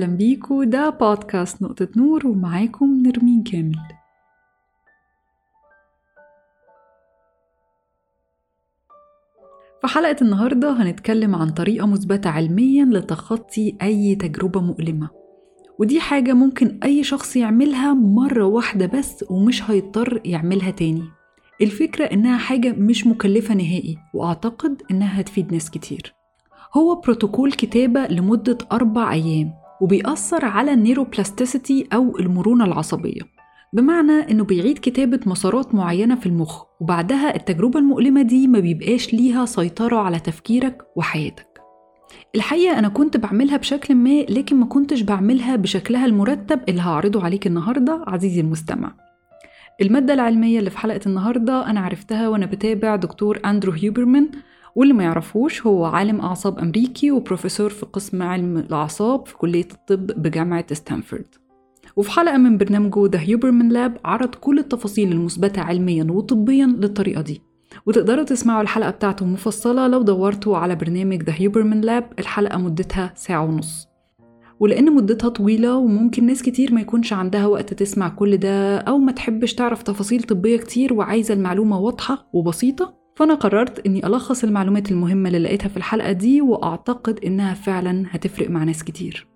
أهلا بيكو. ده بودكاست نقطة نور ومعاكم نرمين كامل. في حلقة النهاردة هنتكلم عن طريقة مثبتة علميا لتخطي أي تجربة مؤلمة. ودي حاجة ممكن أي شخص يعملها مرة واحدة بس ومش هيضطر يعملها تاني. الفكرة إنها حاجة مش مكلفة نهائي وأعتقد إنها هتفيد ناس كتير. هو بروتوكول كتابة لمدة أربع أيام. وبيأثر على ال neuroplasticity أو المرونة العصبية. بمعنى إنه بيعيد كتابة مسارات معينة في المخ وبعدها التجربة المؤلمة دي ما بيبقاش ليها سيطرة على تفكيرك وحياتك. الحقيقة أنا كنت بعملها بشكل ما لكن ما كنتش بعملها بشكلها المرتب اللي هعرضه عليك النهاردة عزيزي المستمع. المادة العلمية اللي في حلقة النهاردة أنا عرفتها وأنا بتابع دكتور أندرو هيوبرمان واللي ما يعرفوش هو عالم أعصاب أمريكي وبروفيسور في قسم علم الأعصاب في كلية الطب بجامعة ستانفورد. وفي حلقة من برنامجه The Huberman Lab عرض كل التفاصيل المثبتة علميا وطبيا للطريقة دي. وتقدروا تسمعوا الحلقة بتاعته مفصلة لو دورتوا على برنامج The Huberman Lab الحلقة مدتها ساعة ونص. ولأن مدتها طويلة وممكن ناس كتير ما يكونش عندها وقت تسمع كل ده أو ما تحبش تعرف تفاصيل طبية كتير وعايزة المعلومة واضحة وبسيطة فأنا قررت إني ألخص المعلومات المهمة اللي لقيتها في الحلقة دي وأعتقد إنها فعلا هتفرق مع ناس كتير.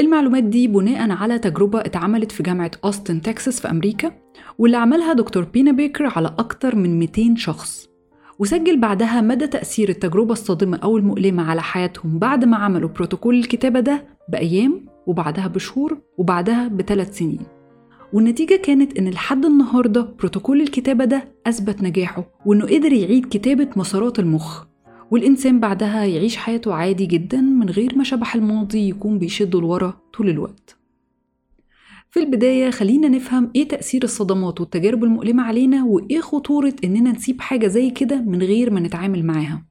المعلومات دي بناء على تجربة اتعملت في جامعة أوستن تكساس في أمريكا واللي عملها دكتور بينا بيكر على أكتر من 200 شخص. وسجل بعدها مدى تأثير التجربة الصادمة أو المؤلمة على حياتهم بعد ما عملوا بروتوكول الكتابة ده بأيام وبعدها بشهور وبعدها بثلاث سنين. والنتيجة كانت إن لحد النهاردة بروتوكول الكتابة ده أثبت نجاحه وإنه قدر يعيد كتابة مسارات المخ. والإنسان بعدها يعيش حياته عادي جدا من غير ما شبح الماضي يكون بيشده لورا طول الوقت. في البداية خلينا نفهم إيه تأثير الصدمات والتجارب المؤلمة علينا وإيه خطورة إننا نسيب حاجة زي كده من غير ما نتعامل معاها.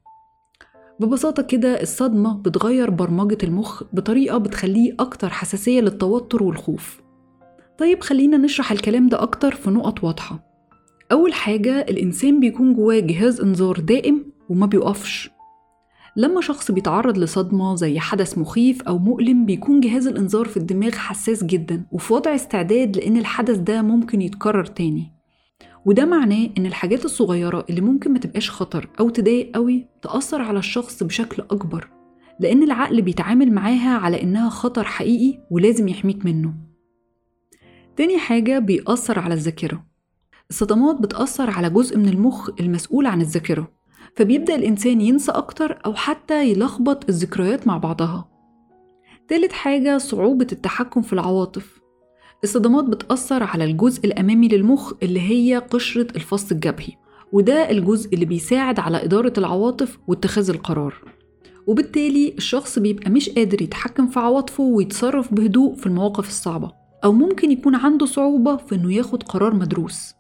ببساطة كده الصدمة بتغير برمجة المخ بطريقة بتخليه أكتر حساسية للتوتر والخوف. طيب خلينا نشرح الكلام ده أكتر في نقط واضحة. أول حاجة الإنسان بيكون جواه جهاز إنذار دائم وما بيقفش. لما شخص بيتعرض لصدمة زي حدث مخيف أو مؤلم بيكون جهاز الإنذار في الدماغ حساس جدا وفي وضع استعداد لأن الحدث ده ممكن يتكرر تاني. وده معناه إن الحاجات الصغيرة اللي ممكن ما تبقاش خطر أو تضايق قوي تأثر على الشخص بشكل أكبر لأن العقل بيتعامل معاها على إنها خطر حقيقي ولازم يحميك منه. تاني حاجة بيأثر على الذاكرة. الصدمات بتأثر على جزء من المخ المسؤول عن الذاكرة فبيبدأ الإنسان ينسى أكتر أو حتى يلخبط الذكريات مع بعضها. تالت حاجة صعوبة التحكم في العواطف. الصدمات بتأثر على الجزء الأمامي للمخ اللي هي قشرة الفص الجبهي وده الجزء اللي بيساعد على إدارة العواطف واتخاذ القرار. وبالتالي الشخص بيبقى مش قادر يتحكم في عواطفه ويتصرف بهدوء في المواقف الصعبة. أو ممكن يكون عنده صعوبة في إنه ياخد قرار مدروس.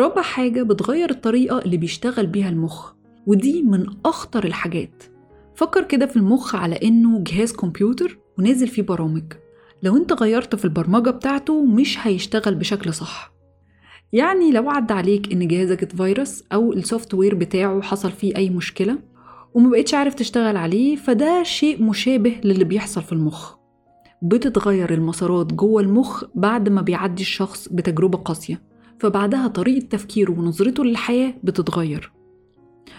رابع حاجة بتغير الطريقة اللي بيشتغل بيها المخ ودي من أخطر الحاجات. فكر كده في المخ على إنه جهاز كمبيوتر ونازل فيه برامج. لو أنت غيرت في البرمجة بتاعته مش هيشتغل بشكل صح. يعني لو عدى عليك إن جهازك اتفيروس أو السوفت وير بتاعه حصل فيه أي مشكلة وما بقيتش عارف تشتغل عليه فده شيء مشابه للي بيحصل في المخ. بتتغير المسارات جوه المخ بعد ما بيعدي الشخص بتجربة قاسية فبعدها طريقة تفكيره ونظرته للحياة بتتغير.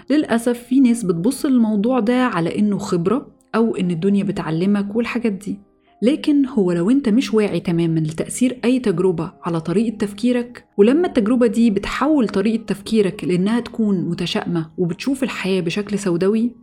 للأسف في ناس بتبص للموضوع ده على إنه خبرة أو إن الدنيا بتعلمك والحاجات دي. لكن هو لو أنت مش واعي تماما لتأثير أي تجربة على طريقة تفكيرك ولما التجربة دي بتحول طريقة تفكيرك لأنها تكون متشائمة وبتشوف الحياة بشكل سوداوي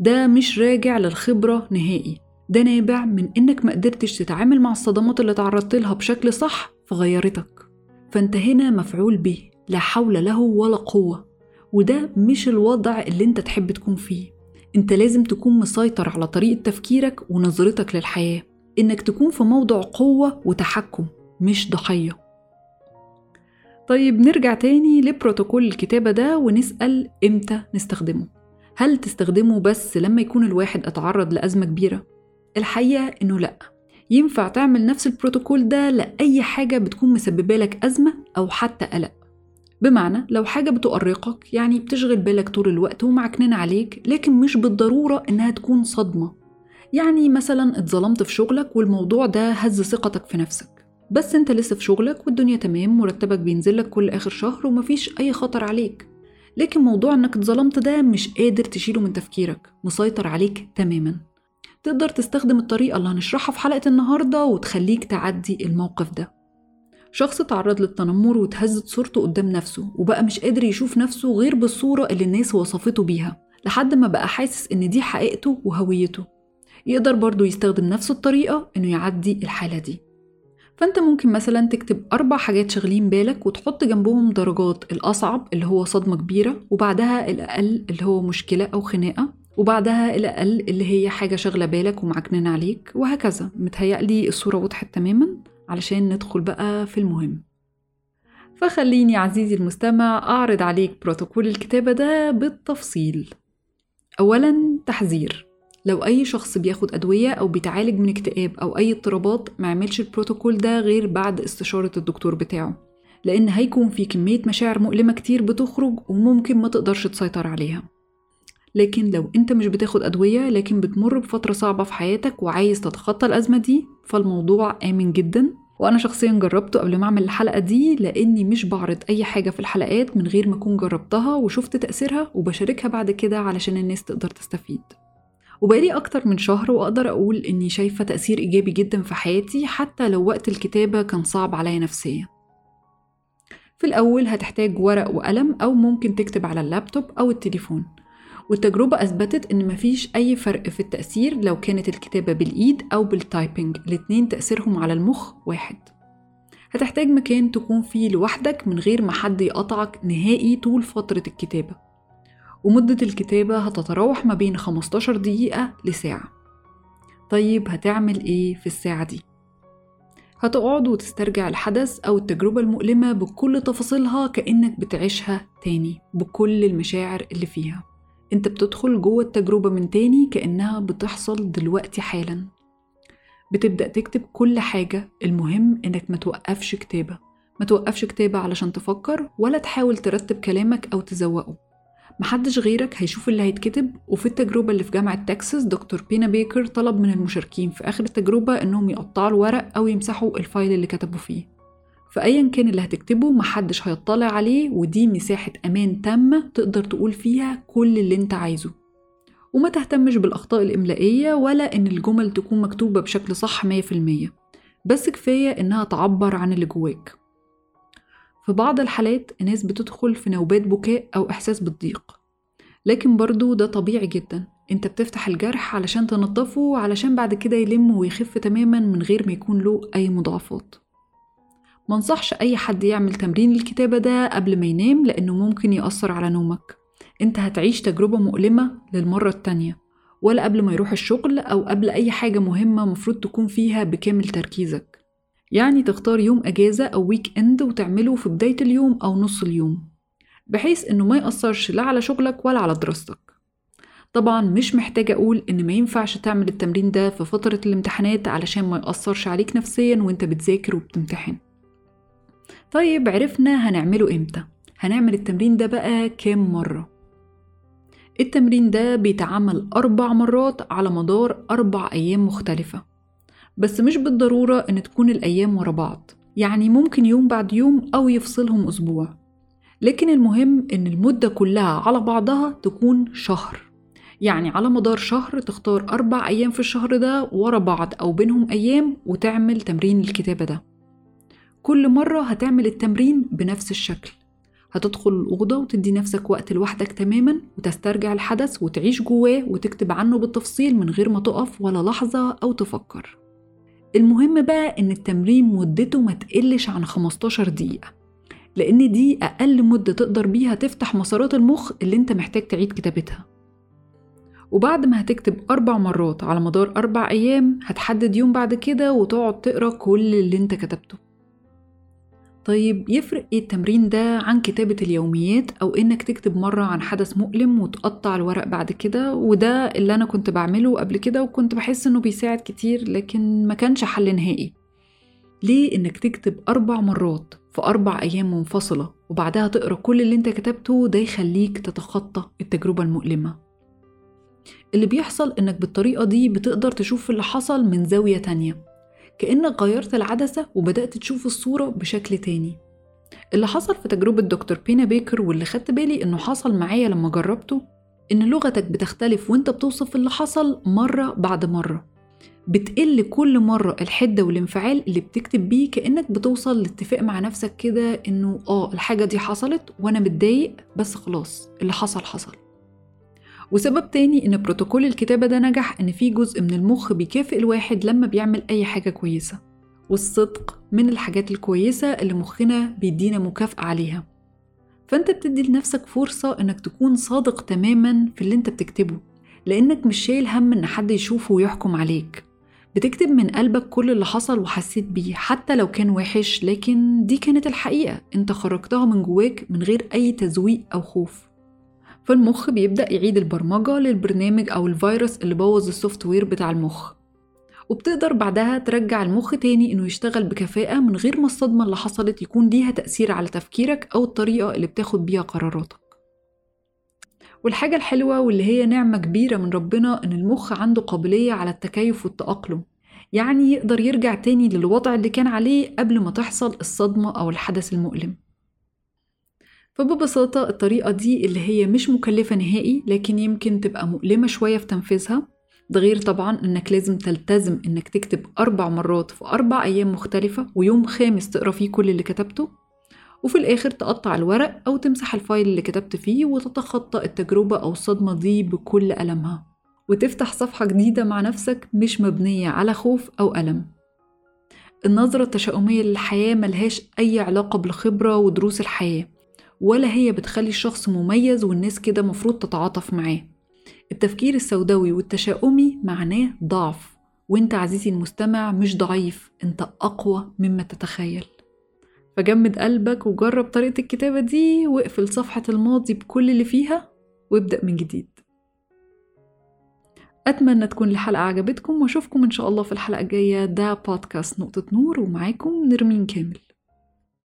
ده مش راجع للخبرة نهائي. ده نابع من إنك ما قدرتش تتعامل مع الصدمات اللي تعرضت لها بشكل صح فغيرتك فأنت هنا مفعول به لا حول له ولا قوة. وده مش الوضع اللي أنت تحب تكون فيه. أنت لازم تكون مسيطر على طريقة تفكيرك ونظرتك للحياة. إنك تكون في موضع قوة وتحكم مش ضحية. طيب نرجع تاني لبروتوكول الكتابة ده ونسأل إمتى نستخدمه. هل تستخدمه بس لما يكون الواحد اتعرض لأزمة كبيرة؟ الحقيقة إنه لأ. ينفع تعمل نفس البروتوكول ده لأي حاجة بتكون مسببة لك أزمة أو حتى قلق. بمعنى لو حاجة بتؤرقك يعني بتشغل بالك طول الوقت ومعكنين عليك لكن مش بالضرورة إنها تكون صدمة. يعني مثلا اتظلمت في شغلك والموضوع ده هز ثقتك في نفسك. بس أنت لسه في شغلك والدنيا تمام مرتبك بينزلك كل آخر شهر ومفيش أي خطر عليك. لكن موضوع إنك اتظلمت ده مش قادر تشيله من تفكيرك مسيطر عليك تماما. تقدر تستخدم الطريقة اللي هنشرحها في حلقة النهاردة وتخليك تعدي الموقف ده. شخص تعرض للتنمر وتهزت صورته قدام نفسه وبقى مش قادر يشوف نفسه غير بالصورة اللي الناس وصفته بيها لحد ما بقى حاسس إن دي حقيقته وهويته. يقدر برضه يستخدم نفس الطريقة إنه يعدي الحالة دي. فأنت ممكن مثلا تكتب أربع حاجات شاغلين بالك وتحط جنبهم درجات الأصعب اللي هو صدمة كبيرة وبعدها الأقل اللي هو مشكلة أو خناقة. وبعدها الأقل اللي هي حاجة شاغلة بالك ومعكنين عليك وهكذا. متهيألي الصورة وضحت تماما علشان ندخل بقى في المهم. فخليني عزيزي المستمع أعرض عليك بروتوكول الكتابة ده بالتفصيل. أولا تحذير. لو أي شخص بياخد أدوية أو بيتعالج من اكتئاب أو أي اضطرابات ما يعملش البروتوكول ده غير بعد استشارة الدكتور بتاعه لأن هيكون في كمية مشاعر مؤلمة كتير بتخرج وممكن ما تقدرش تسيطر عليها. لكن لو انت مش بتاخد أدوية لكن بتمر بفترة صعبة في حياتك وعايز تتخطى الأزمة دي فالموضوع آمن جدا. وأنا شخصيا جربته قبل ما أعمل الحلقة دي لأني مش بعرض أي حاجة في الحلقات من غير ما أكون جربتها وشفت تأثيرها وبشاركها بعد كده علشان الناس تقدر تستفيد. وبقالي أكتر من شهر وأقدر أقول إني شايفة تأثير إيجابي جدا في حياتي حتى لو وقت الكتابة كان صعب عليا نفسيا. في الأول هتحتاج ورق وقلم أو ممكن تكتب على اللابتوب أو التليفون. والتجربة أثبتت إن مفيش أي فرق في التأثير لو كانت الكتابة بالإيد أو بال typing الاتنين تأثيرهم على المخ واحد. هتحتاج مكان تكون فيه لوحدك من غير ما حد يقطعك نهائي طول فترة الكتابة. ومدة الكتابة هتتراوح ما بين 15 دقيقة لساعة. طيب هتعمل إيه في الساعة دي؟ هتقعد وتسترجع الحدث أو التجربة المؤلمة بكل تفاصيلها كأنك بتعيشها تاني بكل المشاعر اللي فيها. انت بتدخل جوه التجربة من تاني كأنها بتحصل دلوقتي حالا. بتبدأ تكتب كل حاجة المهم إنك ما توقفش كتابة. ما توقفش كتابة علشان تفكر ولا تحاول ترتب كلامك أو تزوقه. محدش غيرك هيشوف اللي هيتكتب وفي التجربة اللي في جامعة تكساس دكتور بينا بيكر طلب من المشاركين في آخر التجربة إنهم يقطعوا الورق أو يمسحوا الفايل اللي كتبوا فيه. فأيا كان اللي هتكتبه محدش هيطلع عليه ودي مساحة أمان تامة تقدر تقول فيها كل اللي أنت عايزه. وما تهتمش بالأخطاء الإملائية ولا إن الجمل تكون مكتوبة بشكل صح 100% بس كفاية إنها تعبر عن اللي جواك. في بعض الحالات الناس بتدخل في نوبات بكاء أو إحساس بالضيق. لكن برضو ده طبيعي جدا. أنت بتفتح الجرح علشان تنظفه علشان بعد كده يلم ويخف تماما من غير ما يكون له أي مضاعفات. منصحش أي حد يعمل تمرين الكتابة ده قبل ما ينام لأنه ممكن يأثر على نومك. أنت هتعيش تجربة مؤلمة للمرة التانية ولا قبل ما يروح الشغل أو قبل أي حاجة مهمة مفروض تكون فيها بكامل تركيزك. يعني تختار يوم أجازة أو ويك إند وتعمله في بداية اليوم أو نص اليوم بحيث إنه ما يأثرش لا على شغلك ولا على دراستك. طبعا مش محتاجة أقول إن ما ينفعش تعمل التمرين ده في فترة الامتحانات علشان ما يأثرش عليك نفسيا وأنت بتذاكر وبتمتحن. طيب عرفنا هنعمله إمتى. هنعمل التمرين ده بقى كام مرة؟ التمرين ده بيتعمل أربع مرات على مدار أربع أيام مختلفة. بس مش بالضرورة إن تكون الأيام ورا بعض. يعني ممكن يوم بعد يوم أو يفصلهم أسبوع. لكن المهم إن المدة كلها على بعضها تكون شهر. يعني على مدار شهر تختار أربع أيام في الشهر ده ورا بعض أو بينهم أيام وتعمل تمرين الكتابة ده. كل مرة هتعمل التمرين بنفس الشكل. هتدخل الأوضة وتدي نفسك وقت لوحدك تماما وتسترجع الحدث وتعيش جواه وتكتب عنه بالتفصيل من غير ما تقف ولا لحظة أو تفكر. المهم بقى إن التمرين مدته ما تقلش عن 15 دقيقة لأن دي أقل مدة تقدر بيها تفتح مسارات المخ اللي أنت محتاج تعيد كتابتها. وبعد ما هتكتب أربع مرات على مدار أربع أيام هتحدد يوم بعد كده وتقعد تقرأ كل اللي أنت كتبته. طيب يفرق إيه التمرين ده عن كتابة اليوميات أو إنك تكتب مرة عن حدث مؤلم وتقطع الورق بعد كده؟ وده اللي أنا كنت بعمله قبل كده وكنت بحس إنه بيساعد كتير لكن ما كانش حل نهائي. ليه إنك تكتب أربع مرات في أربع أيام منفصلة وبعدها تقرأ كل اللي أنت كتبته ده يخليك تتخطى التجربة المؤلمة؟ اللي بيحصل إنك بالطريقة دي بتقدر تشوف اللي حصل من زاوية تانية. كأنك غيرت العدسة وبدأت تشوف الصورة بشكل تاني. اللي حصل في تجربة دكتور بينا بيكر واللي خدت بالي إنه حصل معايا لما جربته إن لغتك بتختلف وإنت بتوصف اللي حصل مرة بعد مرة. بتقل كل مرة الحدة والانفعال اللي بتكتب بيه كأنك بتوصل لاتفاق مع نفسك كده إنه آه الحاجة دي حصلت وأنا متضايق بس خلاص اللي حصل حصل. وسبب تاني إن بروتوكول الكتابة ده نجح إن في جزء من المخ بيكافئ الواحد لما بيعمل أي حاجة كويسة والصدق من الحاجات الكويسة اللي مخنا بيدينا مكافأة عليها. فأنت بتدي لنفسك فرصة إنك تكون صادق تماما في اللي أنت بتكتبه لأنك مش شايل هم إن حد يشوفه ويحكم عليك. بتكتب من قلبك كل اللي حصل وحسيت بيه حتى لو كان وحش لكن دي كانت الحقيقة. أنت خرجتها من جواك من غير أي تزويق أو خوف. فالمخ بيبدأ يعيد البرمجة للبرنامج أو الفيروس اللي بوظ السوفت وير بتاع المخ. وبتقدر بعدها ترجع المخ تاني إنه يشتغل بكفاءة من غير ما الصدمة اللي حصلت يكون ليها تأثير على تفكيرك أو الطريقة اللي بتاخد بيها قراراتك. والحاجة الحلوة واللي هي نعمة كبيرة من ربنا إن المخ عنده قابلية على التكيف والتأقلم. يعني يقدر يرجع تاني للوضع اللي كان عليه قبل ما تحصل الصدمة أو الحدث المؤلم. فببساطة الطريقة دي اللي هي مش مكلفة نهائي لكن يمكن تبقى مؤلمة شوية في تنفيذها. ده غير طبعا إنك لازم تلتزم إنك تكتب أربع مرات في أربع أيام مختلفة ويوم خامس تقرأ فيه كل اللي كتبته وفي الآخر تقطع الورق أو تمسح الفايل اللي كتبت فيه وتتخطى التجربة أو الصدمة دي بكل ألمها. وتفتح صفحة جديدة مع نفسك مش مبنية على خوف أو ألم. النظرة التشاؤمية للحياة ملهاش أي علاقة بالخبرة ودروس الحياة. ولا هي بتخلي الشخص مميز والناس كده مفروض تتعاطف معاه. التفكير السوداوي والتشاؤمي معناه ضعف وانت عزيزي المستمع مش ضعيف انت أقوى مما تتخيل. فجمد قلبك وجرب طريقة الكتابة دي واقفل صفحة الماضي بكل اللي فيها وابدأ من جديد. أتمنى تكون الحلقة عجبتكم وأشوفكم إن شاء الله في الحلقة الجاية. ده بودكاست نقطة نور ومعاكم نرمين كامل.